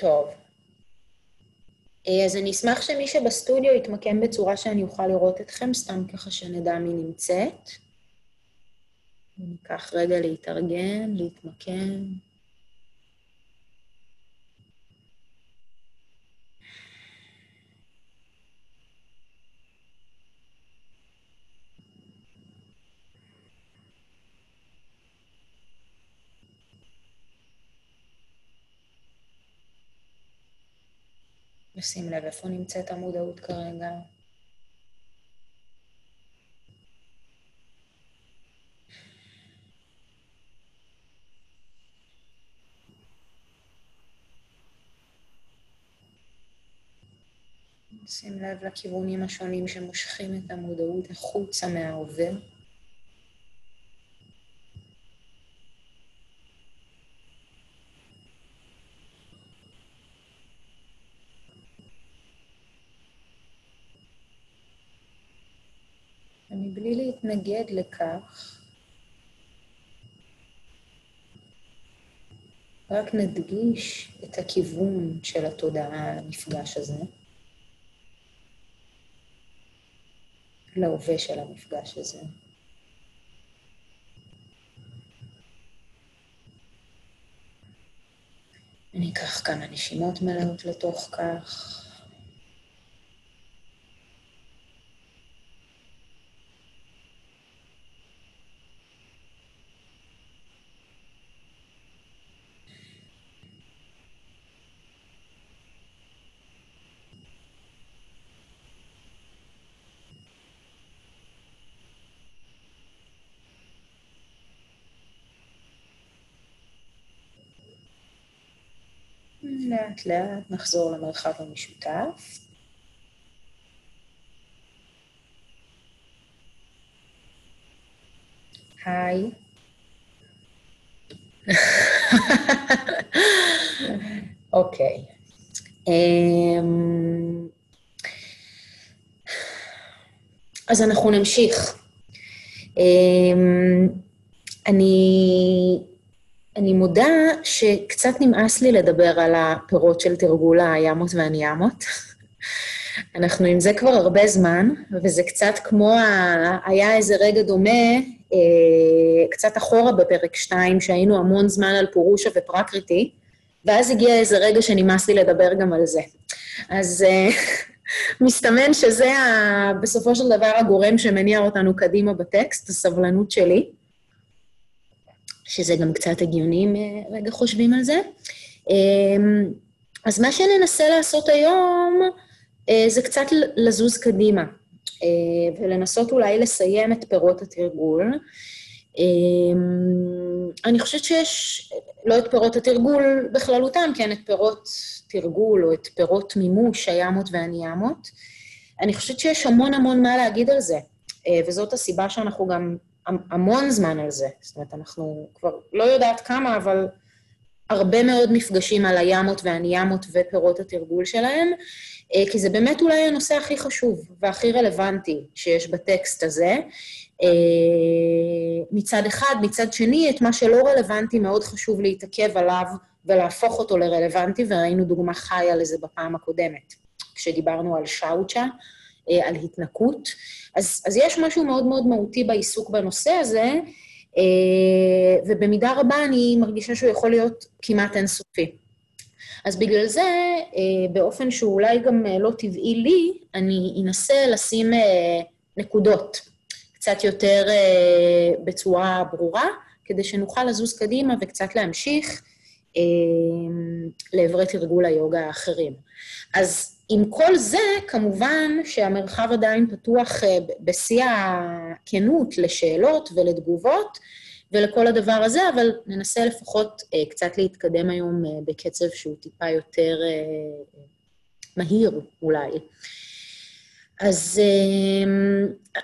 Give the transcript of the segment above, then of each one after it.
טוב. אה, אז אני אשמח שמי שבסטודיו יתמקם בצורה שאני אוכל לראות אתכם, סתם ככה שנדע מי נמצאת. ניקח רגע להתארגן, להתמקם. נשים לב איפה נמצאת המודעות כרגע. שים לב לכיוונים השונים שמושכים את המודעות החוצה מהעובר. להתנגד לכך, רק נדגיש את הכיוון של התודעה למפגש הזה, להווה של המפגש הזה. אני אקח כמה נשימות מלאות לתוך כך. לאט נחזור למרחב המשותף. היי. אוקיי. אמ, אז אנחנו נמשיך. אמ, אני אני מודה שקצת נמאס לי לדבר על הפירות של תרגול הימות והניאמות. אנחנו עם זה כבר הרבה זמן, וזה קצת כמו, ה... היה איזה רגע דומה, אה, קצת אחורה בפרק 2, שהיינו המון זמן על פורושה ופרקריטי, ואז הגיע איזה רגע שנמאס לי לדבר גם על זה. אז אה, מסתמן שזה ה... בסופו של דבר הגורם שמניע אותנו קדימה בטקסט, הסבלנות שלי. שזה גם קצת הגיוני אם אה, רגע חושבים על זה. אמ, אז מה שננסה לעשות היום אה, זה קצת לזוז קדימה, אה, ולנסות אולי לסיים את פירות התרגול. אמ, אני חושבת שיש, לא את פירות התרגול בכללותם, כן, את פירות תרגול או את פירות מימוש הימות והניאמות. אני חושבת שיש המון המון מה להגיד על זה, וזאת הסיבה שאנחנו גם המון זמן על זה. זאת אומרת, אנחנו כבר לא יודעת כמה, אבל הרבה מאוד מפגשים על הימות והניאמות ופירות התרגול שלהם, אה, כי זה באמת אולי הנושא הכי חשוב והכי רלוונטי שיש בטקסט הזה. אה, מצד אחד, מצד שני, את מה שלא רלוונטי מאוד חשוב להתעכב עליו ולהפוך אותו לרלוונטי, וראינו דוגמה חיה לזה בפעם הקודמת, כשדיברנו על שאוצ'ה. אה, על התנקות. אז, אז יש משהו מאוד מאוד מהותי בעיסוק בנושא הזה, אה, ובמידה רבה אני מרגישה שהוא יכול להיות כמעט אינסופי. אז בגלל זה, אה, באופן שהוא אולי גם לא טבעי לי, אני אנסה לשים נקודות קצת יותר בצורה ברורה, כדי שנוכל לזוז קדימה וקצת להמשיך לעברי תרגול היוגה האחרים. אז עם כל זה, כמובן שהמרחב עדיין פתוח אה, בשיא הכנות לשאלות ולתגובות ולכל הדבר הזה, אבל ננסה לפחות אה, קצת להתקדם היום אה, בקצב שהוא טיפה יותר מהיר אולי. אז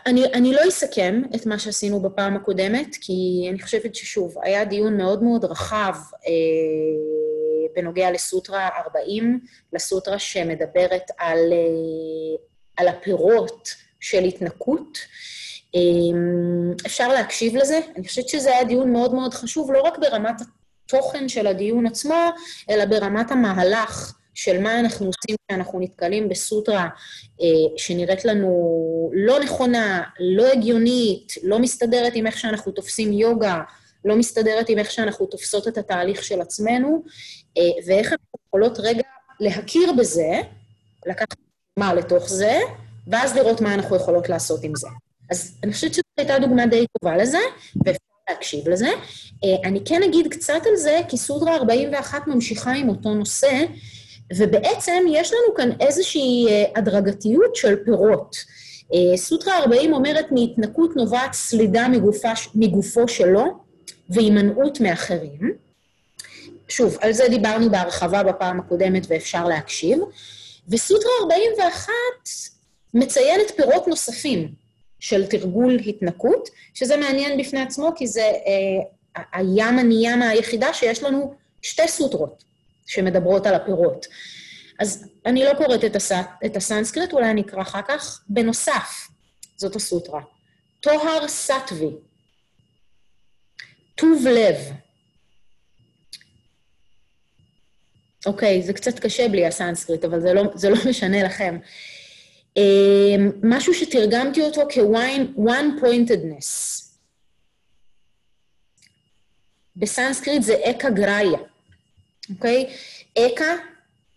אני, אני לא אסכם את מה שעשינו בפעם הקודמת, כי אני חושבת ששוב, היה דיון מאוד מאוד רחב בנוגע לסוטרה 40, לסוטרה שמדברת על, אה, על הפירות של התנקות. אמ, אפשר להקשיב לזה. אני חושבת שזה היה דיון מאוד מאוד חשוב, לא רק ברמת התוכן של הדיון עצמו, אלא ברמת המהלך של מה אנחנו עושים כשאנחנו נתקלים בסוטרה אה, שנראית לנו לא נכונה, לא הגיונית, לא מסתדרת עם איך שאנחנו תופסים יוגה, לא מסתדרת עם איך שאנחנו תופסות את התהליך של עצמנו, אה, ואיך אנחנו יכולות רגע להכיר בזה, לקחת מה לתוך זה, ואז לראות מה אנחנו יכולות לעשות עם זה. אז אני חושבת שזו הייתה דוגמה די טובה לזה, ואפשר להקשיב לזה. אה, אני כן אגיד קצת על זה, כי סודרה 41 ממשיכה עם אותו נושא, ובעצם יש לנו כאן איזושהי אה, הדרגתיות של פירות. סוטרה 40 אומרת, מהתנקות נובעת סלידה מגופה, מגופו שלו והימנעות מאחרים. שוב, על זה דיברנו בהרחבה בפעם הקודמת ואפשר להקשיב. וסוטרה 41 מציינת פירות נוספים של תרגול התנקות, שזה מעניין בפני עצמו, כי זה אה, הימה ניימה היחידה שיש לנו שתי סוטרות. שמדברות על הפירות. אז אני לא קוראת את, הס... את הסנסקריט, אולי אני אקרא אחר כך. בנוסף, זאת הסוטרה. טוהר סטווי, טוב לב. אוקיי, זה קצת קשה בלי הסנסקריט, אבל זה לא, זה לא משנה לכם. Um, משהו שתרגמתי אותו כ-one pointedness. בסנסקריט זה ekagrya. אוקיי? אקה,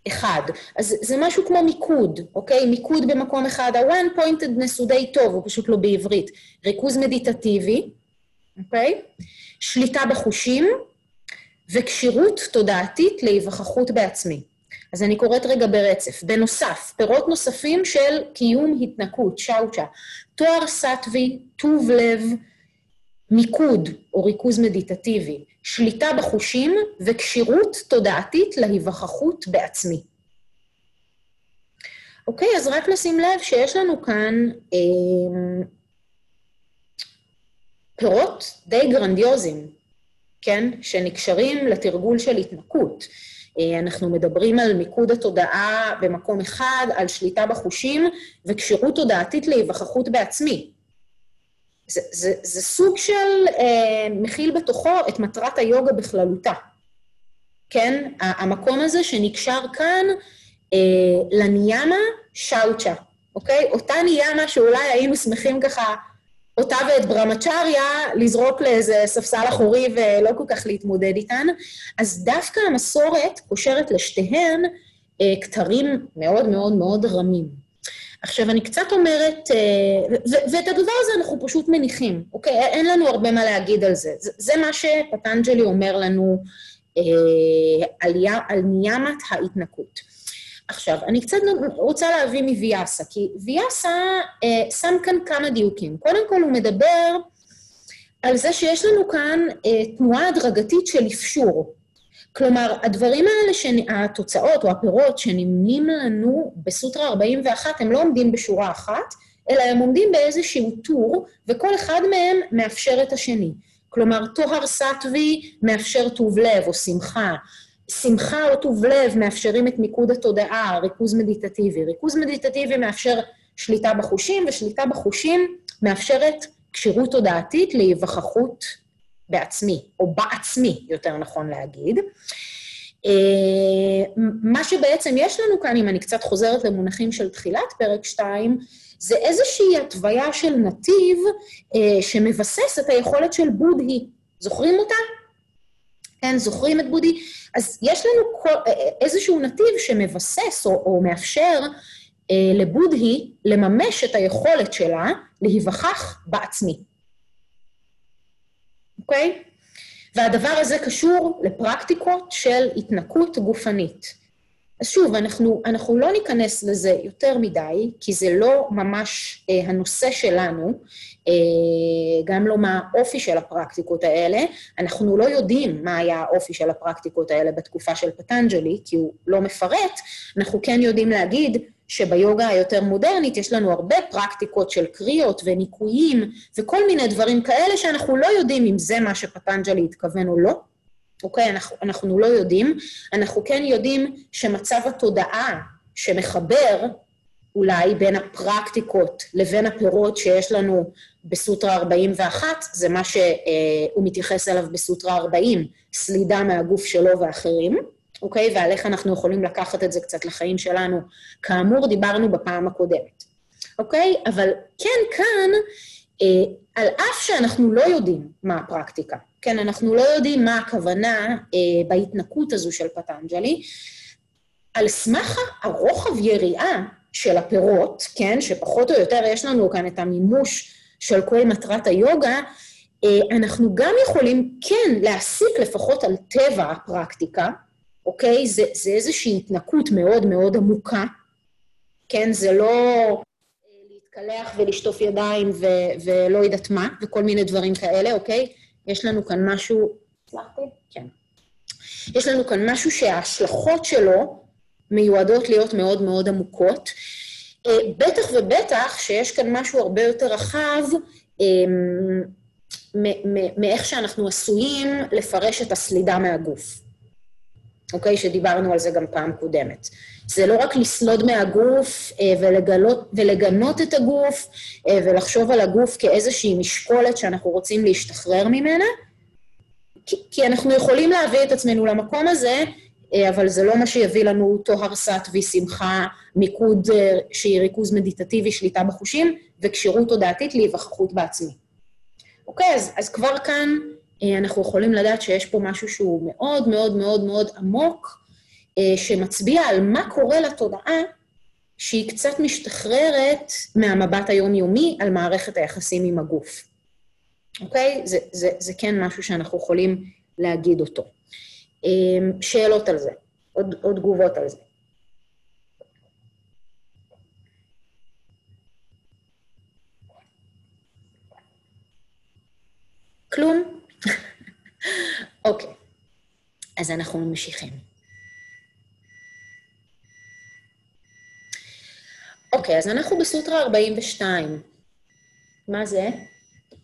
אחד. אז זה משהו כמו מיקוד, אוקיי? מיקוד במקום אחד. ה-one pointedness הוא די טוב, הוא פשוט לא בעברית. ריכוז מדיטטיבי, אוקיי? שליטה בחושים וכשירות תודעתית להיווכחות בעצמי. אז אני קוראת רגע ברצף. בנוסף, פירות נוספים של קיום התנקות, שאוצ'ה, תואר סטווי, טוב לב, מיקוד או ריכוז מדיטטיבי, שליטה בחושים וכשירות תודעתית להיווכחות בעצמי. אוקיי, אז רק נשים לב שיש לנו כאן אה, פירות די גרנדיוזיים, כן? שנקשרים לתרגול של התנקות. אה, אנחנו מדברים על מיקוד התודעה במקום אחד, על שליטה בחושים וכשירות תודעתית להיווכחות בעצמי. זה, זה, זה סוג של אה, מכיל בתוכו את מטרת היוגה בכללותה. כן? המקום הזה שנקשר כאן אה, לניאמה שאוצ'ה, אוקיי? אותה ניאמה שאולי היינו שמחים ככה, אותה ואת ברמצ'ריה, לזרוק לאיזה ספסל אחורי ולא כל כך להתמודד איתן. אז דווקא המסורת קושרת לשתיהן אה, כתרים מאוד מאוד מאוד רמים. עכשיו, אני קצת אומרת, אה, ואת הדבר הזה אנחנו פשוט מניחים, אוקיי? אין לנו הרבה מה להגיד על זה. זה, מה שפטנג'לי אומר לנו אה, על, על ניאמת ההתנקות. עכשיו, אני קצת רוצה להביא מוויאסה, כי ויאסה אה, שם כאן כמה דיוקים. קודם כל, הוא מדבר על זה שיש לנו כאן אה, תנועה הדרגתית של אפשור. כלומר, הדברים האלה, התוצאות או הפירות שנמנים לנו בסוטרה 41, הם לא עומדים בשורה אחת, אלא הם עומדים באיזשהו טור, וכל אחד מהם מאפשר את השני. כלומר, טוהר סטווי מאפשר טוב לב או שמחה. שמחה או טוב לב מאפשרים את מיקוד התודעה, ריכוז מדיטטיבי. ריכוז מדיטטיבי מאפשר שליטה בחושים, ושליטה בחושים מאפשרת כשירות תודעתית להיווכחות בעצמי, או בעצמי, יותר נכון להגיד. אה, מה שבעצם יש לנו כאן, אם אני קצת חוזרת למונחים של תחילת פרק 2, זה איזושהי התוויה של נתיב אה, שמבסס את היכולת של בודהי. זוכרים אותה? כן, זוכרים את בודהי? אז יש לנו כל, אה, איזשהו נתיב שמבסס או, או מאפשר אה, לבודהי לממש את היכולת שלה להיווכח בעצמי. אוקיי? והדבר הזה קשור לפרקטיקות של התנקות גופנית. אז שוב, אנחנו, אנחנו לא ניכנס לזה יותר מדי, כי זה לא ממש אה, הנושא שלנו, אה, גם לא מה האופי של הפרקטיקות האלה. אנחנו לא יודעים מה היה האופי של הפרקטיקות האלה בתקופה של פטנג'לי, כי הוא לא מפרט, אנחנו כן יודעים להגיד שביוגה היותר מודרנית יש לנו הרבה פרקטיקות של קריאות וניקויים וכל מיני דברים כאלה שאנחנו לא יודעים אם זה מה שפטנג'לי התכוון או לא. אוקיי? אנחנו, אנחנו לא יודעים. אנחנו כן יודעים שמצב התודעה שמחבר אולי בין הפרקטיקות לבין הפירות שיש לנו בסוטרה 41, זה מה שהוא מתייחס אליו בסוטרה 40, סלידה מהגוף שלו ואחרים, אוקיי? ועל איך אנחנו יכולים לקחת את זה קצת לחיים שלנו. כאמור, דיברנו בפעם הקודמת, אוקיי? אבל כן, כאן, אה, על אף שאנחנו לא יודעים מה הפרקטיקה, כן, אנחנו לא יודעים מה הכוונה אה, בהתנקות הזו של פטנג'לי, על סמך הרוחב יריעה של הפירות, כן, שפחות או יותר יש לנו כאן את המימוש של כל מטרת היוגה, אה, אנחנו גם יכולים כן להסיק לפחות על טבע הפרקטיקה, אוקיי? זה, זה איזושהי התנקות מאוד מאוד עמוקה, כן? זה לא אה, להתקלח ולשטוף ידיים ו- ולא יודעת מה, וכל מיני דברים כאלה, אוקיי? יש לנו כאן משהו... הצלחתי? כן. יש לנו כאן משהו שההשלכות שלו מיועדות להיות מאוד מאוד עמוקות. אה, בטח ובטח שיש כאן משהו הרבה יותר רחב אמ, מאיך שאנחנו עשויים לפרש את הסלידה מהגוף. אוקיי? שדיברנו על זה גם פעם קודמת. זה לא רק לסלוד מהגוף אה, ולגלות, ולגנות את הגוף אה, ולחשוב על הגוף כאיזושהי משקולת שאנחנו רוצים להשתחרר ממנה, כי, אנחנו יכולים להביא את עצמנו למקום הזה, אה, אבל זה לא מה שיביא לנו טוהר סטווי, שמחה, מיקוד שהיא ריכוז מדיטטיבי, שליטה בחושים, וכשירות תודעתית להיווכחות בעצמי. אוקיי, אז, אז כבר כאן אנחנו יכולים לדעת שיש פה משהו שהוא מאוד מאוד מאוד מאוד עמוק, אה, שמצביע על מה קורה לתודעה שהיא קצת משתחררת מהמבט היומיומי על מערכת היחסים עם הגוף. אוקיי? זה, זה, זה כן משהו שאנחנו יכולים להגיד אותו. אה, שאלות על זה, עוד, עוד תגובות על זה. כלום? אוקיי, אז אנחנו ממשיכים. אוקיי, אז אנחנו בסוטרה 42. מה זה?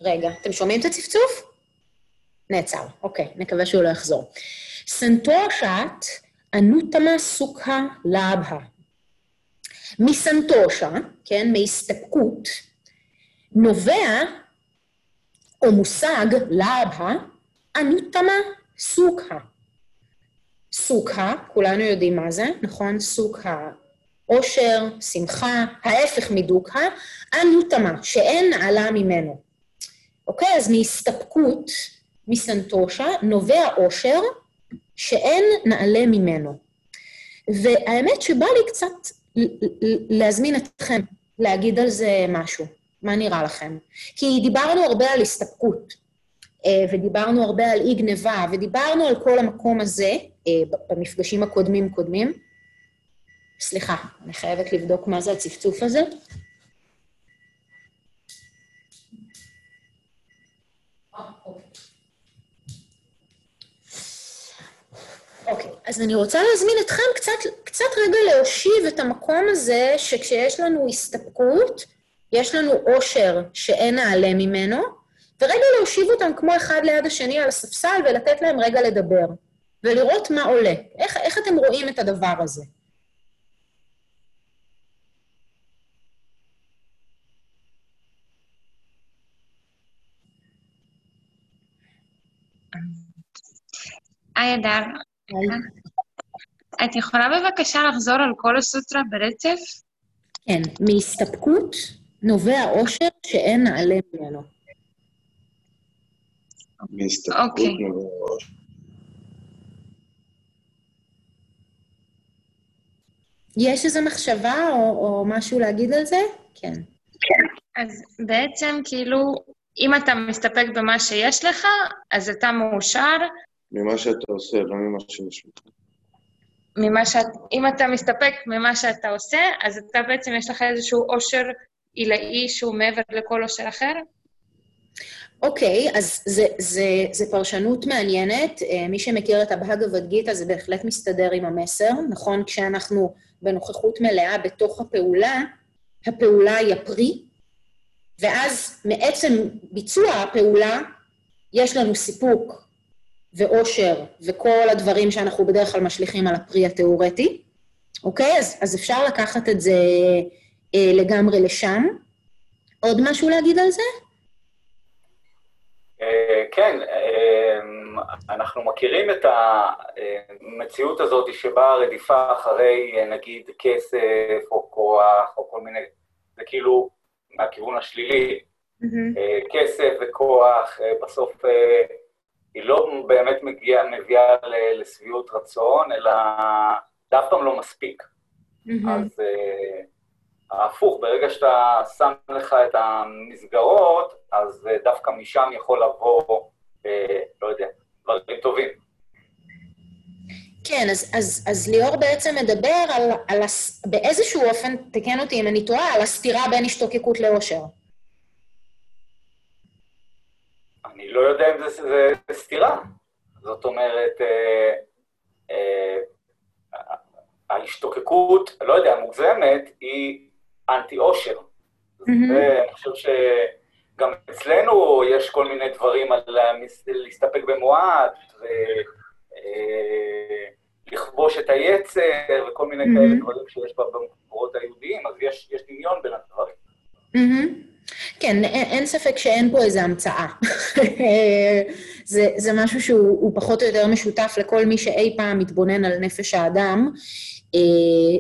רגע, אתם שומעים את הצפצוף? נעצר. אוקיי, נקווה שהוא לא יחזור. סנטושת אנוטמה סוקה לאבהה. מסנטושה, כן, מהסתפקות, נובע או מושג לאבהה, אנוטמה סוקה. סוקה, כולנו יודעים מה זה, נכון? סוקה, עושר, שמחה, ההפך מדוקה, אנוטמה, שאין נעלה ממנו. אוקיי? אז מהסתפקות, מסנטושה, נובע עושר שאין נעלה ממנו. והאמת שבא לי קצת להזמין אתכם להגיד על זה משהו. מה נראה לכם? כי דיברנו הרבה על הסתפקות, ודיברנו הרבה על אי גניבה, ודיברנו על כל המקום הזה אה, במפגשים הקודמים-קודמים. סליחה, אני חייבת לבדוק מה זה הצפצוף הזה. אוקיי, okay, אז אני רוצה להזמין אתכם קצת, קצת רגע להושיב את המקום הזה, שכשיש לנו הסתפקות, יש לנו עושר שאין נעלה ממנו, ורגע להושיב אותם כמו אחד ליד השני על הספסל ולתת להם רגע לדבר, ולראות מה עולה. איך, איך אתם רואים את הדבר הזה? היי, אדר. את יכולה בבקשה לחזור על כל הסוטרה ברצף? כן, מהסתפקות נובע עושר שאין נעלה ממנו. אוקיי. יש איזו מחשבה או, או משהו להגיד על זה? כן. כן. אז בעצם, כאילו, אם אתה מסתפק במה שיש לך, אז אתה מאושר. ממה שאתה עושה, לא ממה שיש לך. ממה שאת... אם אתה מסתפק ממה שאתה עושה, אז אתה בעצם, יש לך איזשהו עושר עילאי שהוא מעבר לכל עושר אחר? אוקיי, okay, אז זה, זה, זה פרשנות מעניינת. אה, מי שמכיר את הבהגavad גיתא, זה בהחלט מסתדר עם המסר. נכון, כשאנחנו בנוכחות מלאה בתוך הפעולה, הפעולה היא הפרי, ואז מעצם ביצוע הפעולה, יש לנו סיפוק ואושר וכל הדברים שאנחנו בדרך כלל משליכים על הפרי התיאורטי, אוקיי? אז, אז אפשר לקחת את זה אה, לגמרי לשם. עוד משהו להגיד על זה? אה, כן, אה, אנחנו מכירים את המציאות הזאת שבה הרדיפה אחרי, נגיד, כסף או כוח או כל מיני, זה כאילו מהכיוון השלילי. Mm-hmm. כסף וכוח, בסוף היא לא באמת מגיעה, מביאה לשביעות רצון, אלא זה אף פעם לא מספיק. אז ההפוך, ברגע שאתה שם לך את המסגרות, אז אה, דווקא משם יכול לבוא, אה, לא יודע, דברים טובים. כן, אז, אז, אז ליאור בעצם מדבר על, על הס... באיזשהו אופן, תקן אותי אם אני טועה, על הסתירה בין השתוקקות לאושר. אני לא יודע אם זה, זה, זה סתירה. זאת אומרת, אה, אה, ההשתוקקות, לא יודע, מוגזמת, היא אנטי-אושר. Mm-hmm. ואני חושב שגם אצלנו יש כל מיני דברים על להסתפק במועט, ולכבוש אה, את היצר, וכל מיני mm-hmm. כאלה דברים שיש במקורות היהודיים, אז יש, יש דמיון בין הדברים. Mm-hmm. כן, אין ספק שאין פה איזו המצאה. זה, זה משהו שהוא פחות או יותר משותף לכל מי שאי פעם מתבונן על נפש האדם, אה,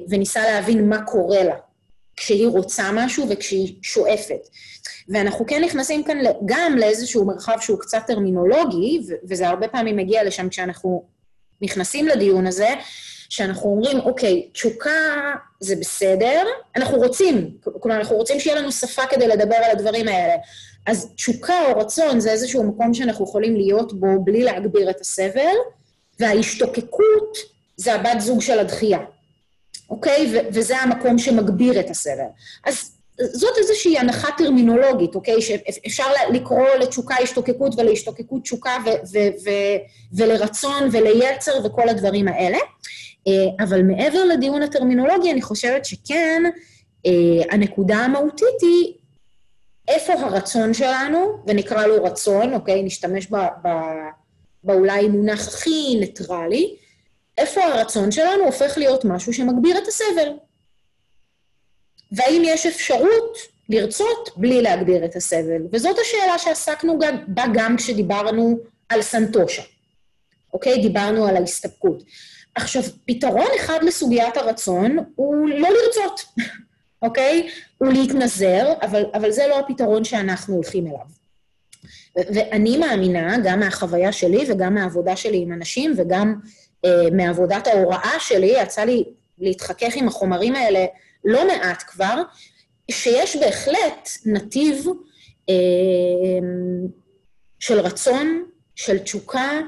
וניסה להבין מה קורה לה. כשהיא רוצה משהו וכשהיא שואפת. ואנחנו כן נכנסים כאן גם לאיזשהו מרחב שהוא קצת טרמינולוגי, וזה הרבה פעמים מגיע לשם כשאנחנו נכנסים לדיון הזה, שאנחנו אומרים, אוקיי, תשוקה זה בסדר, אנחנו רוצים, כלומר, אנחנו רוצים שיהיה לנו שפה כדי לדבר על הדברים האלה. אז תשוקה או רצון זה איזשהו מקום שאנחנו יכולים להיות בו בלי להגביר את הסבל, וההשתוקקות זה הבת זוג של הדחייה. אוקיי? ו- וזה המקום שמגביר את הסבל. אז זאת איזושהי הנחה טרמינולוגית, אוקיי? שאפשר לקרוא לתשוקה השתוקקות ולהשתוקקות תשוקה ו- ו- ו- ולרצון וליצר וכל הדברים האלה. אה, אבל מעבר לדיון הטרמינולוגי, אני חושבת שכן, אה, הנקודה המהותית היא איפה הרצון שלנו, ונקרא לו רצון, אוקיי? נשתמש באולי מונח הכי ניטרלי, איפה הרצון שלנו הופך להיות משהו שמגביר את הסבל. והאם יש אפשרות לרצות בלי להגביר את הסבל? וזאת השאלה שעסקנו בה גם כשדיברנו על סנטושה, אוקיי? דיברנו על ההסתפקות. עכשיו, פתרון אחד לסוגיית הרצון הוא לא לרצות, אוקיי? הוא להתנזר, אבל, אבל זה לא הפתרון שאנחנו הולכים אליו. ואני מאמינה, גם מהחוויה שלי וגם מהעבודה שלי עם אנשים, וגם מעבודת ההוראה שלי, יצא לי להתחכך עם החומרים האלה לא מעט כבר, שיש בהחלט נתיב אה, של רצון, של תשוקה,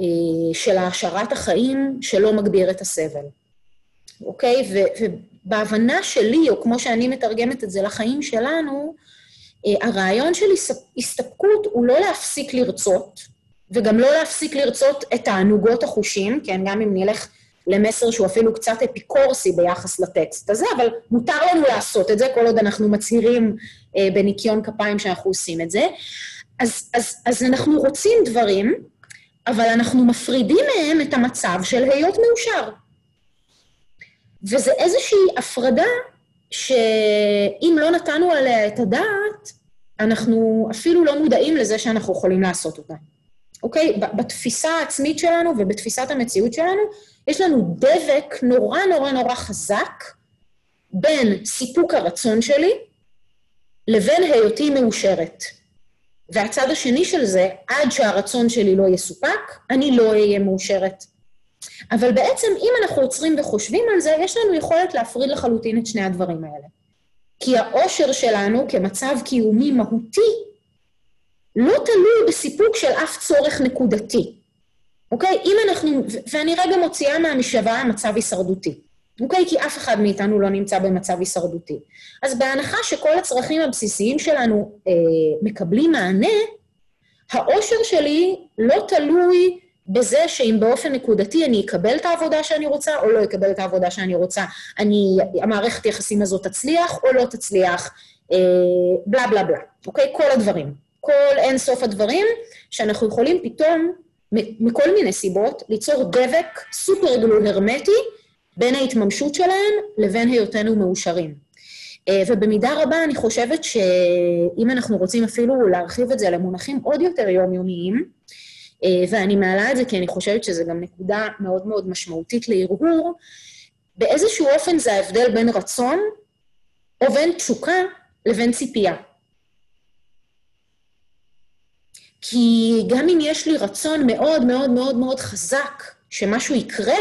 אה, של העשרת החיים, שלא מגביר את הסבל. אוקיי? ובהבנה שלי, או כמו שאני מתרגמת את זה לחיים שלנו, הרעיון של הסתפקות הוא לא להפסיק לרצות, וגם לא להפסיק לרצות את תענוגות החושים, כן, גם אם נלך למסר שהוא אפילו קצת אפיקורסי ביחס לטקסט הזה, אבל מותר לנו לעשות את זה, כל עוד אנחנו מצהירים אה, בניקיון כפיים שאנחנו עושים את זה. אז, אז, אז אנחנו רוצים דברים, אבל אנחנו מפרידים מהם את המצב של היות מאושר. וזה איזושהי הפרדה שאם לא נתנו עליה את הדעת, אנחנו אפילו לא מודעים לזה שאנחנו יכולים לעשות אותה. אוקיי? בתפיסה העצמית שלנו ובתפיסת המציאות שלנו, יש לנו דבק נורא נורא נורא חזק בין סיפוק הרצון שלי לבין היותי מאושרת. והצד השני של זה, עד שהרצון שלי לא יסופק, אני לא אהיה מאושרת. אבל בעצם, אם אנחנו עוצרים וחושבים על זה, יש לנו יכולת להפריד לחלוטין את שני הדברים האלה. כי האושר שלנו כמצב קיומי מהותי לא תלוי בסיפוק של אף צורך נקודתי. אוקיי? אם אנחנו, ואני רגע מוציאה מהמשוואה מצב הישרדותי, אוקיי? כי אף אחד מאיתנו לא נמצא במצב הישרדותי. אז בהנחה שכל הצרכים הבסיסיים שלנו אה, מקבלים מענה, האושר שלי לא תלוי בזה שאם באופן נקודתי אני אקבל את העבודה שאני רוצה או לא אקבל את העבודה שאני רוצה. אני, המערכת יחסים הזאת תצליח או לא תצליח, אה, בלה בלה בלה, אוקיי? כל הדברים. כל אין סוף הדברים, שאנחנו יכולים פתאום, מכל מיני סיבות, ליצור דבק סופר גלו הרמטי בין ההתממשות שלהם לבין היותנו מאושרים. אה, ובמידה רבה אני חושבת שאם אנחנו רוצים אפילו להרחיב את זה למונחים עוד יותר יומיומיים, אה, ואני מעלה את זה כי אני חושבת שזו גם נקודה מאוד מאוד משמעותית להרהור, באיזשהו אופן זה ההבדל בין רצון או בין תשוקה לבין ציפייה. כי גם אם יש לי רצון מאוד מאוד מאוד מאוד חזק שמשהו יקרה,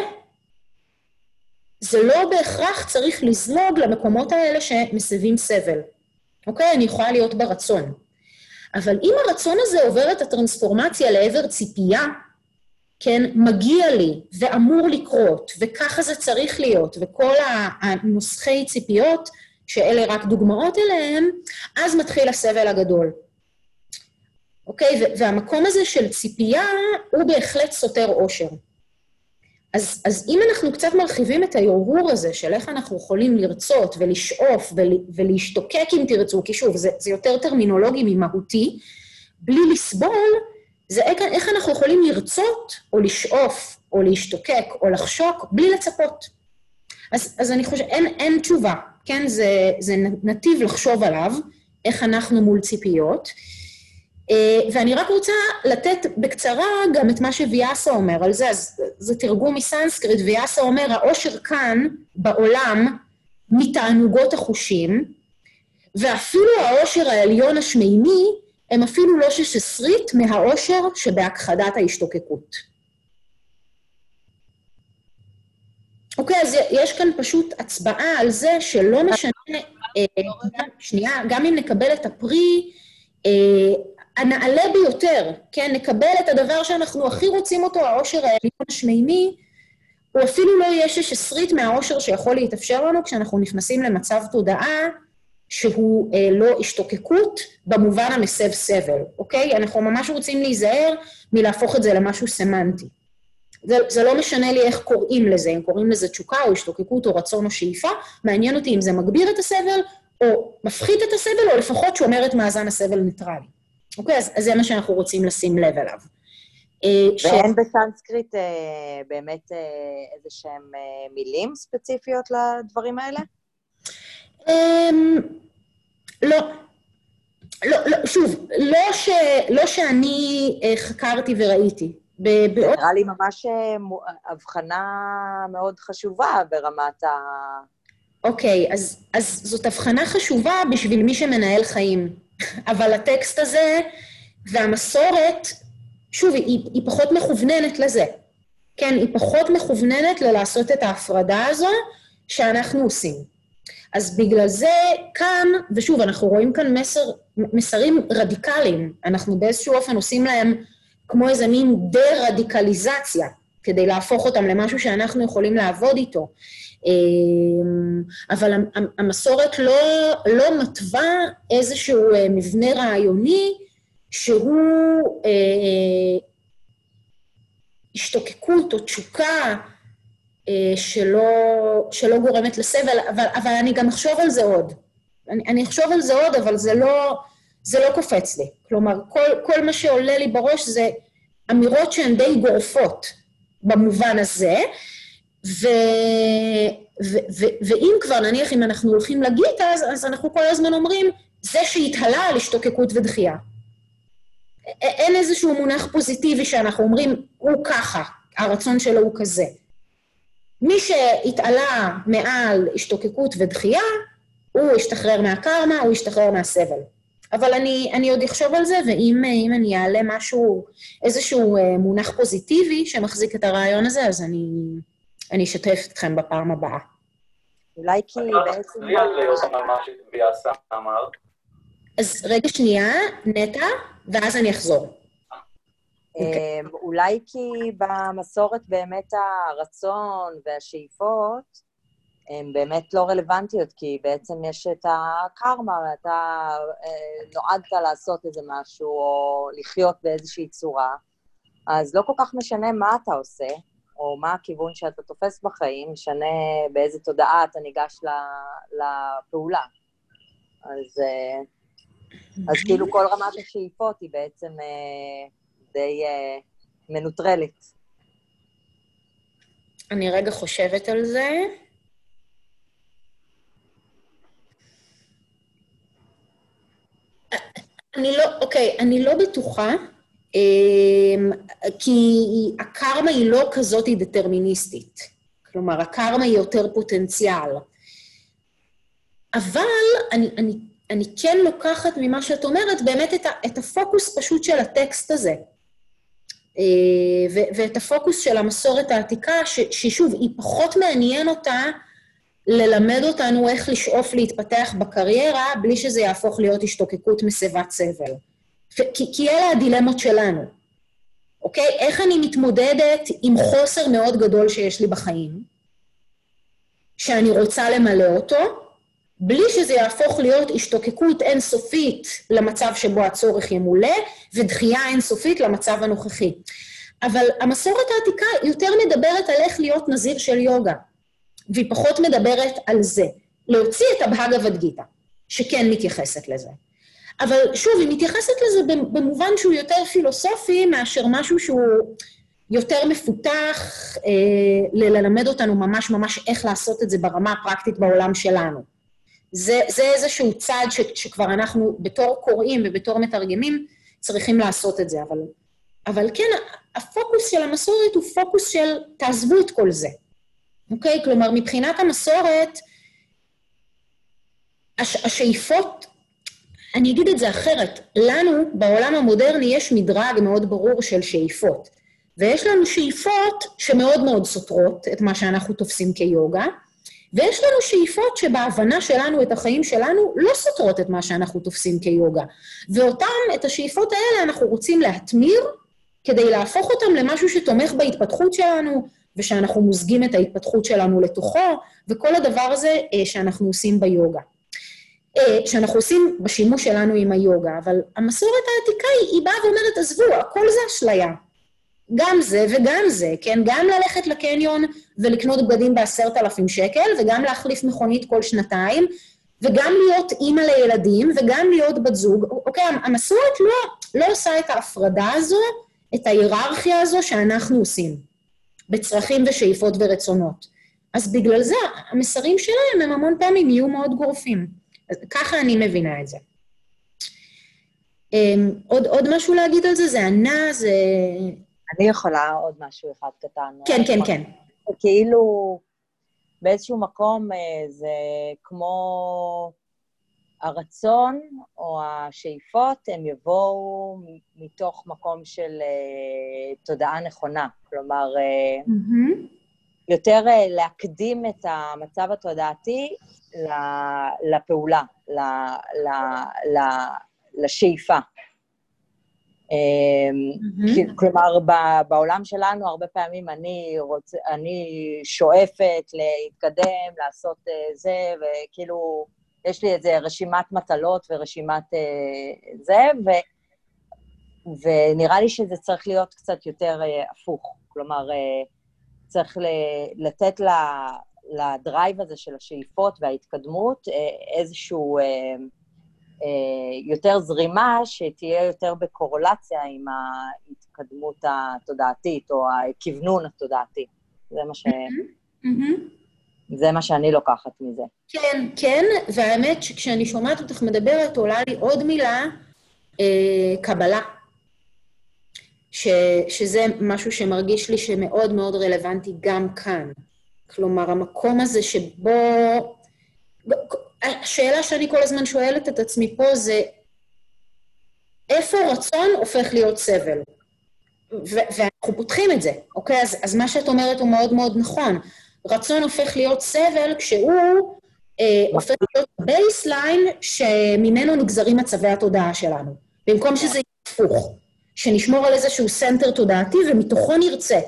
זה לא בהכרח צריך לזלוג למקומות האלה שמסבים סבל. אוקיי? אני יכולה להיות ברצון. אבל אם הרצון הזה עובר את הטרנספורמציה לעבר ציפייה, כן, מגיע לי ואמור לקרות, וככה זה צריך להיות, וכל הנוסחי ציפיות, שאלה רק דוגמאות אליהם, אז מתחיל הסבל הגדול. אוקיי? והמקום הזה של ציפייה הוא בהחלט סותר אושר. אז, אז אם אנחנו קצת מרחיבים את ההרהור הזה של איך אנחנו יכולים לרצות ולשאוף ול, ולהשתוקק, אם תרצו, כי שוב, זה, זה יותר טרמינולוגי ממהותי, בלי לסבול, זה איך, איך אנחנו יכולים לרצות או לשאוף או להשתוקק או לחשוק בלי לצפות. אז, אז אני חושבת, אין, אין תשובה, כן? זה, זה נתיב לחשוב עליו, איך אנחנו מול ציפיות. אה, ואני רק רוצה לתת בקצרה גם את מה שוויאסה אומר על זה, אז זה תרגום מסנסקריט, ויאסה אומר, העושר כאן, בעולם, מתענוגות החושים, ואפילו העושר העליון השמימי, הם אפילו לא ששסרית מהעושר שבהכחדת ההשתוקקות. אוקיי, אז יש כאן פשוט הצבעה על זה שלא משנה, אה, שנייה, גם אם נקבל את הפרי, אה, הנעלה ביותר, כן, נקבל את הדבר שאנחנו הכי רוצים אותו, העושר העליון השמימי, הוא אפילו לא יהיה שש עשרית מהעושר שיכול להתאפשר לנו כשאנחנו נכנסים למצב תודעה שהוא אה, לא השתוקקות במובן המסב סבל, אוקיי? אנחנו ממש רוצים להיזהר מלהפוך את זה למשהו סמנטי. זה, זה לא משנה לי איך קוראים לזה, אם קוראים לזה תשוקה או השתוקקות או רצון או שאיפה, מעניין אותי אם זה מגביר את הסבל או מפחית את הסבל, או לפחות שומר את מאזן הסבל ניטרלי. אוקיי? אז, אז זה מה שאנחנו רוצים לשים לב אליו. אה, ואין ש... בסנסקריט אה, באמת אה, איזה שהם אה, מילים ספציפיות לדברים האלה? אה, לא. לא, לא, שוב, לא, ש, לא שאני אה, חקרתי וראיתי. זה נראה לי ממש אה, הבחנה מאוד חשובה ברמת ה... אוקיי, אז, אז זאת הבחנה חשובה בשביל מי שמנהל חיים. אבל הטקסט הזה והמסורת, שוב, היא, היא פחות מכווננת לזה. כן, היא פחות מכווננת ללעשות את ההפרדה הזו שאנחנו עושים. אז בגלל זה כאן, ושוב, אנחנו רואים כאן מסר, מסרים רדיקליים. אנחנו באיזשהו אופן עושים להם כמו איזה מין דה-רדיקליזציה, כדי להפוך אותם למשהו שאנחנו יכולים לעבוד איתו. אמ, אבל המסורת לא, לא מתווה איזשהו אה, מבנה רעיוני שהוא אה, השתוקקות או תשוקה אה, שלא, שלא גורמת לסבל, אבל, אבל אני גם אחשוב על זה עוד. אני, אני אחשוב על זה עוד, אבל זה לא, זה לא קופץ לי. כלומר, כל, כל מה שעולה לי בראש זה אמירות שהן די גורפות במובן הזה, ו... ו... ו... ואם כבר, נניח, אם אנחנו הולכים לגיטה, אז, אז אנחנו כל הזמן אומרים, זה שהתעלה על השתוקקות ודחייה. אין איזשהו מונח פוזיטיבי שאנחנו אומרים, הוא ככה, הרצון שלו הוא כזה. מי שהתעלה מעל השתוקקות ודחייה, הוא ישתחרר מהקרמה, הוא ישתחרר מהסבל. אבל אני, אני עוד אחשוב על זה, ואם אני אעלה משהו, איזשהו אה, מונח פוזיטיבי שמחזיק את הרעיון הזה, אז אני, אני אשתף אתכם בפעם הבאה. אולי כי בעצם... אז רגע שנייה, נטע, ואז אני אחזור. אמ, אולי כי במסורת באמת הרצון והשאיפות הן באמת לא רלוונטיות, כי בעצם יש את הקרמה, ואתה אה, נועדת לעשות איזה משהו, או לחיות באיזושהי צורה, אז לא כל כך משנה מה אתה עושה, או מה הכיוון שאתה תופס בחיים, משנה באיזה תודעה אתה ניגש לפעולה. אז, אה, אז כאילו כל רמת השאיפות היא בעצם אה, די אה, מנוטרלת. אני רגע חושבת על זה. אני לא, אוקיי, אני לא בטוחה כי הקרמה היא לא כזאת דטרמיניסטית. כלומר, הקרמה היא יותר פוטנציאל. אבל אני, אני, אני כן לוקחת ממה שאת אומרת באמת את, ה, את הפוקוס פשוט של הטקסט הזה. אה, ו, ואת הפוקוס של המסורת העתיקה, ש, ששוב, היא פחות מעניין אותה ללמד אותנו איך לשאוף להתפתח בקריירה, בלי שזה יהפוך להיות השתוקקות מסיבת סבל. כי, כי אלה הדילמות שלנו, אוקיי? איך אני מתמודדת עם חוסר מאוד גדול שיש לי בחיים, שאני רוצה למלא אותו, בלי שזה יהפוך להיות השתוקקות אינסופית למצב שבו הצורך ימולא, ודחייה אינסופית למצב הנוכחי. אבל המסורת העתיקה יותר מדברת על איך להיות נזיר של יוגה, והיא פחות מדברת על זה. להוציא את הבהגה גיתא, שכן מתייחסת לזה. אבל שוב, היא מתייחסת לזה במובן שהוא יותר פילוסופי מאשר משהו שהוא יותר מפותח, אה, ללמד אותנו ממש ממש איך לעשות את זה ברמה הפרקטית בעולם שלנו. זה, זה איזשהו צעד ש, שכבר אנחנו בתור קוראים ובתור מתרגמים צריכים לעשות את זה, אבל, אבל כן, הפוקוס של המסורת הוא פוקוס של תעזבו את כל זה, אוקיי? כלומר, מבחינת המסורת, הש, השאיפות אני אגיד את זה אחרת. לנו, בעולם המודרני, יש מדרג מאוד ברור של שאיפות. ויש לנו שאיפות שמאוד מאוד סותרות את מה שאנחנו תופסים כיוגה, ויש לנו שאיפות שבהבנה שלנו את החיים שלנו לא סותרות את מה שאנחנו תופסים כיוגה. ואותם, את השאיפות האלה אנחנו רוצים להטמיר כדי להפוך אותם למשהו שתומך בהתפתחות שלנו, ושאנחנו מוזגים את ההתפתחות שלנו לתוכו, וכל הדבר הזה אה, שאנחנו עושים ביוגה. אה, שאנחנו עושים בשימוש שלנו עם היוגה, אבל המסורת העתיקה היא, באה ואומרת, עזבו, הכל זה אשליה. גם זה וגם זה, כן? גם ללכת לקניון ולקנות בגדים בעשרת אלפים שקל, וגם להחליף מכונית כל שנתיים, וגם להיות אימא לילדים, וגם להיות בת זוג. אוקיי, המסורת לא, לא עושה את ההפרדה הזו, את ההיררכיה הזו שאנחנו עושים, בצרכים ושאיפות ורצונות. אז בגלל זה המסרים שלהם הם המון פעמים יהיו מאוד גורפים. אז ככה אני מבינה את זה. Um, עוד, עוד משהו להגיד על זה? זה ענה, זה... אני יכולה עוד משהו אחד קטן. כן, כן, כן. כאילו, באיזשהו מקום אה, זה כמו הרצון או השאיפות, הם יבואו מתוך מקום של uh, תודעה נכונה. כלומר, mm-hmm. יותר uh, להקדים את המצב התודעתי לפעולה, לשאיפה. Mm-hmm. כלומר, בעולם שלנו הרבה פעמים אני, רוצ, אני שואפת להתקדם, לעשות אה, זה, וכאילו, יש לי איזה רשימת מטלות ורשימת אה, זה, ו, ונראה לי שזה צריך להיות קצת יותר הפוך. כלומר, צריך לתת לדרייב הזה של השאיפות וההתקדמות אה, איזשהו אה, אה, יותר זרימה שתהיה יותר בקורולציה עם ההתקדמות התודעתית או הכוונון התודעתי. זה מה ש... זה מה שאני לוקחת מזה. כן, כן, והאמת שכשאני שומעת אותך מדברת, עולה לי עוד מילה, אה, קבלה. ש, שזה משהו שמרגיש לי שמאוד מאוד רלוונטי גם כאן. כלומר, המקום הזה שבו... השאלה שאני כל הזמן שואלת את עצמי פה זה, איפה רצון הופך להיות סבל? ואנחנו פותחים את זה, אוקיי? אז, אז מה שאת אומרת הוא מאוד מאוד נכון. רצון הופך להיות סבל כשהוא אה, הופך להיות baseline שממנו נגזרים מצבי התודעה שלנו. במקום שזה יהיה הפוך, שנשמור על איזשהו center תודעתי ומתוכו נרצה,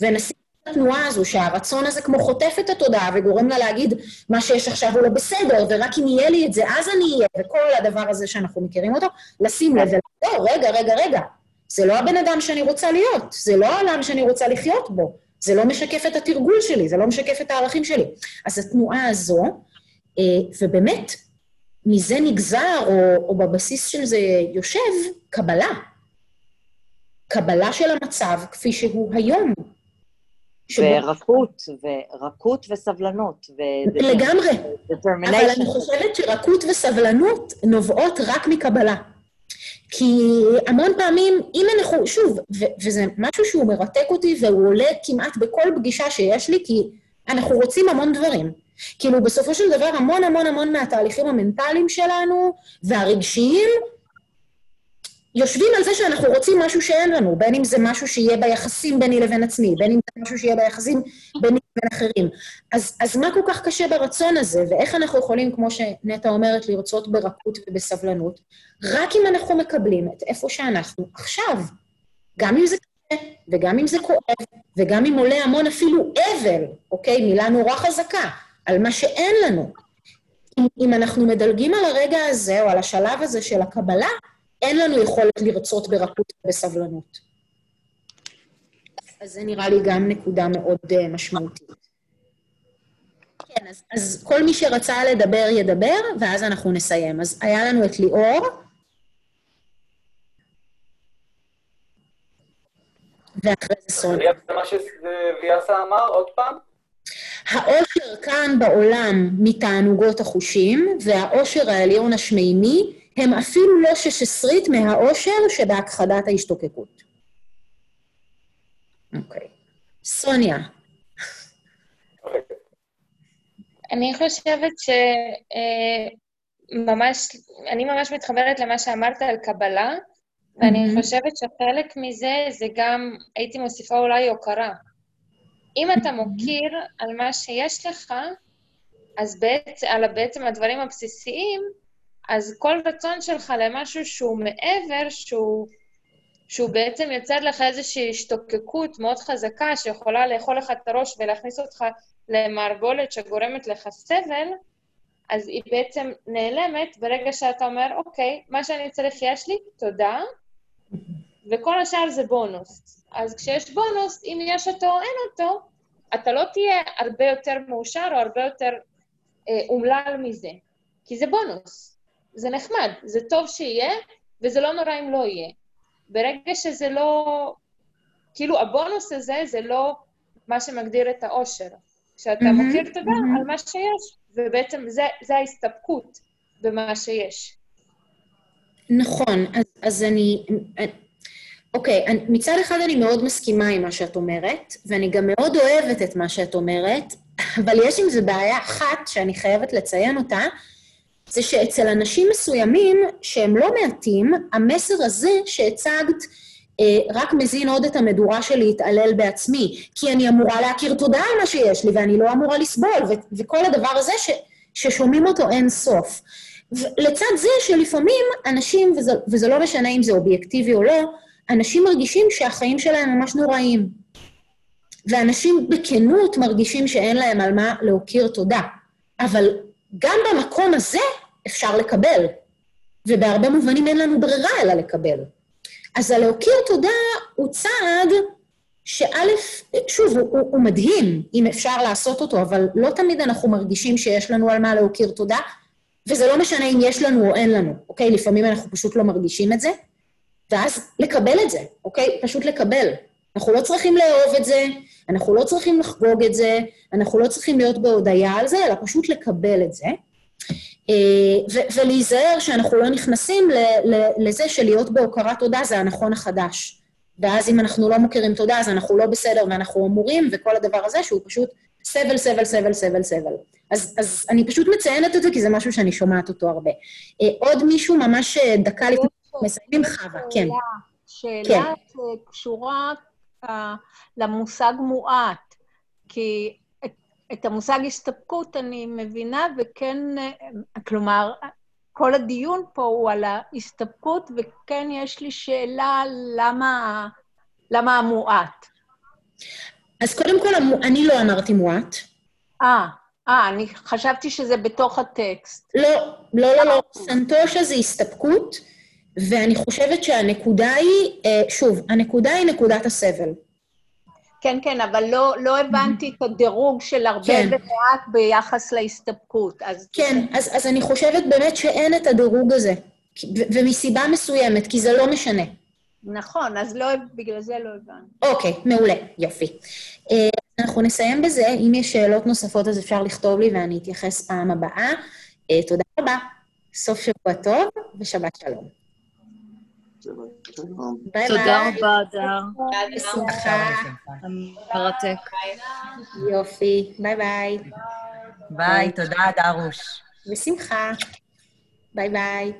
ונשים התנועה הזו, שהרצון הזה כמו חוטף את התודעה וגורם לה להגיד, מה שיש עכשיו הוא לא בסדר, ורק אם יהיה לי את זה, אז אני אהיה, וכל הדבר הזה שאנחנו מכירים אותו, לשים לב ולא, רגע, רגע, רגע, זה לא הבן אדם שאני רוצה להיות, זה לא העולם שאני רוצה לחיות בו, זה לא משקף את התרגול שלי, זה לא משקף את הערכים שלי. אז התנועה הזו, אה, ובאמת, מזה נגזר, או, או בבסיס של זה יושב, קבלה. קבלה של המצב כפי שהוא היום, ורכות, ורכות וסבלנות. ו... לגמרי. אבל אני חושבת שרכות וסבלנות נובעות רק מקבלה. כי המון פעמים, אם אנחנו, שוב, ו- וזה משהו שהוא מרתק אותי והוא עולה כמעט בכל פגישה שיש לי, כי אנחנו רוצים המון דברים. כאילו, בסופו של דבר, המון המון המון מהתהליכים המנטליים שלנו והרגשיים יושבים על זה שאנחנו רוצים משהו שאין לנו, בין אם זה משהו שיהיה ביחסים ביני לבין עצמי, בין אם זה משהו שיהיה ביחסים ביני לבין אחרים. אז, אז מה כל כך קשה ברצון הזה, ואיך אנחנו יכולים, כמו שנטע אומרת, לרצות ברכות ובסבלנות, רק אם אנחנו מקבלים את איפה שאנחנו עכשיו. גם אם זה קשה, וגם אם זה כואב, וגם אם עולה המון אפילו אבל, אוקיי? מילה נורא חזקה, על מה שאין לנו. אם, אם אנחנו מדלגים על הרגע הזה, או על השלב הזה של הקבלה, אין לנו יכולת לרצות ברכות ובסבלנות. אז זה נראה לי גם נקודה מאוד uh, משמעותית. כן, אז, אז כל מי שרצה לדבר, ידבר, ואז אנחנו נסיים. אז היה לנו את ליאור. ואחרי זה סוניה. זה מה שוויאסה אמר עוד פעם? העושר כאן בעולם מתענוגות החושים, והעושר העליון השמימי הם אפילו לא שש עשרית מהעושר שבהכחדת ההשתוקקות. אוקיי. סוניה. אני חושבת שממש, אני ממש מתחברת למה שאמרת על קבלה, ואני Mhm. חושבת שחלק מזה זה גם, הייתי מוסיפה אולי הוקרה. אם אתה מוקיר על מה שיש לך, אז בעצם, על בעצם הדברים הבסיסיים, אז כל רצון שלך למשהו שהוא מעבר, שהוא, שהוא בעצם יוצר לך איזושהי השתוקקות מאוד חזקה, שיכולה לאכול לך את הראש ולהכניס אותך למערבולת שגורמת לך סבל, אז היא בעצם נעלמת ברגע שאתה אומר, אוקיי, מה שאני צריך יש לי, תודה, וכל השאר זה בונוס. אז כשיש בונוס, אם יש אותו או אין אותו, אתה לא תהיה הרבה יותר מאושר או הרבה יותר אה, אומלל מזה, כי זה בונוס. זה נחמד, זה טוב שיהיה, וזה לא נורא אם לא יהיה. ברגע שזה לא... כאילו, הבונוס הזה זה לא מה שמגדיר את האושר. כשאתה מהמם, מוקיר תודה מהמם. על מה שיש, ובעצם זה, זה ההסתפקות במה שיש. נכון, אז, אז אני... אוקיי, אני, מצד אחד אני מאוד מסכימה עם מה שאת אומרת, ואני גם מאוד אוהבת את מה שאת אומרת, אבל יש עם זה בעיה אחת שאני חייבת לציין אותה, זה שאצל אנשים מסוימים, שהם לא מעטים, המסר הזה שהצגת אה, רק מזין עוד את המדורה של להתעלל בעצמי, כי אני אמורה להכיר תודה על מה שיש לי, ואני לא אמורה לסבול, ו- וכל הדבר הזה ש- ששומעים אותו אין סוף. לצד זה שלפעמים אנשים, וזה, וזה לא משנה אם זה אובייקטיבי או לא, אנשים מרגישים שהחיים שלהם ממש נוראים. ואנשים בכנות מרגישים שאין להם על מה להכיר תודה. אבל גם במקום הזה אפשר לקבל, ובהרבה מובנים אין לנו ברירה אלא לקבל. אז הלהכיר תודה הוא צעד שא', שוב, הוא, הוא, הוא מדהים אם אפשר לעשות אותו, אבל לא תמיד אנחנו מרגישים שיש לנו על מה להכיר תודה, וזה לא משנה אם יש לנו או אין לנו, אוקיי? לפעמים אנחנו פשוט לא מרגישים את זה, ואז לקבל את זה, אוקיי? פשוט לקבל. אנחנו לא צריכים לאהוב את זה, אנחנו לא צריכים לחגוג את זה, אנחנו לא צריכים להיות בהודיה על זה, אלא פשוט לקבל את זה. ו- ולהיזהר שאנחנו לא נכנסים לזה שלהיות בהוקרת תודה זה הנכון החדש. ואז אם אנחנו לא מכירים תודה, אז אנחנו לא בסדר ואנחנו אמורים, וכל הדבר הזה שהוא פשוט סבל, סבל, סבל, סבל, סבל. אז, אז אני פשוט מציינת את זה, כי זה משהו שאני שומעת אותו הרבה. אה, עוד מישהו ממש אה, דקה לפני מסיימים, חווה, כן. שאלה שקשורה אה, למושג מועט, כי את, המושג הסתפקות אני מבינה, וכן, אה, כלומר, כל הדיון פה הוא על ההסתפקות, וכן יש לי שאלה למה, למה המועט. אז קודם כל, אני לא אמרתי מועט. אה, אה, אני חשבתי שזה בתוך הטקסט. לא, לא, לא, לא. סנטושה זה הסתפקות, ואני חושבת שהנקודה היא, אה, שוב, הנקודה היא נקודת הסבל. כן, כן, אבל לא, לא הבנתי את הדירוג של הרבה כן. ומעט ביחס להסתפקות. אז כן, אז, אז אני חושבת באמת שאין את הדירוג הזה, ו- ומסיבה מסוימת, כי זה לא משנה. נכון, אז לא, בגלל זה לא הבנתי. אוקיי, מעולה, יופי. אה, אנחנו נסיים בזה, אם יש שאלות נוספות אז אפשר לכתוב לי ואני אתייחס פעם הבאה. אה, תודה רבה, סוף שבוע טוב ושבת שלום. תודה ביי. רבה, דר. בשמחה. מרתק. יופי. ביי ביי. ביי, תודה, דרוש. בשמחה. ביי ביי.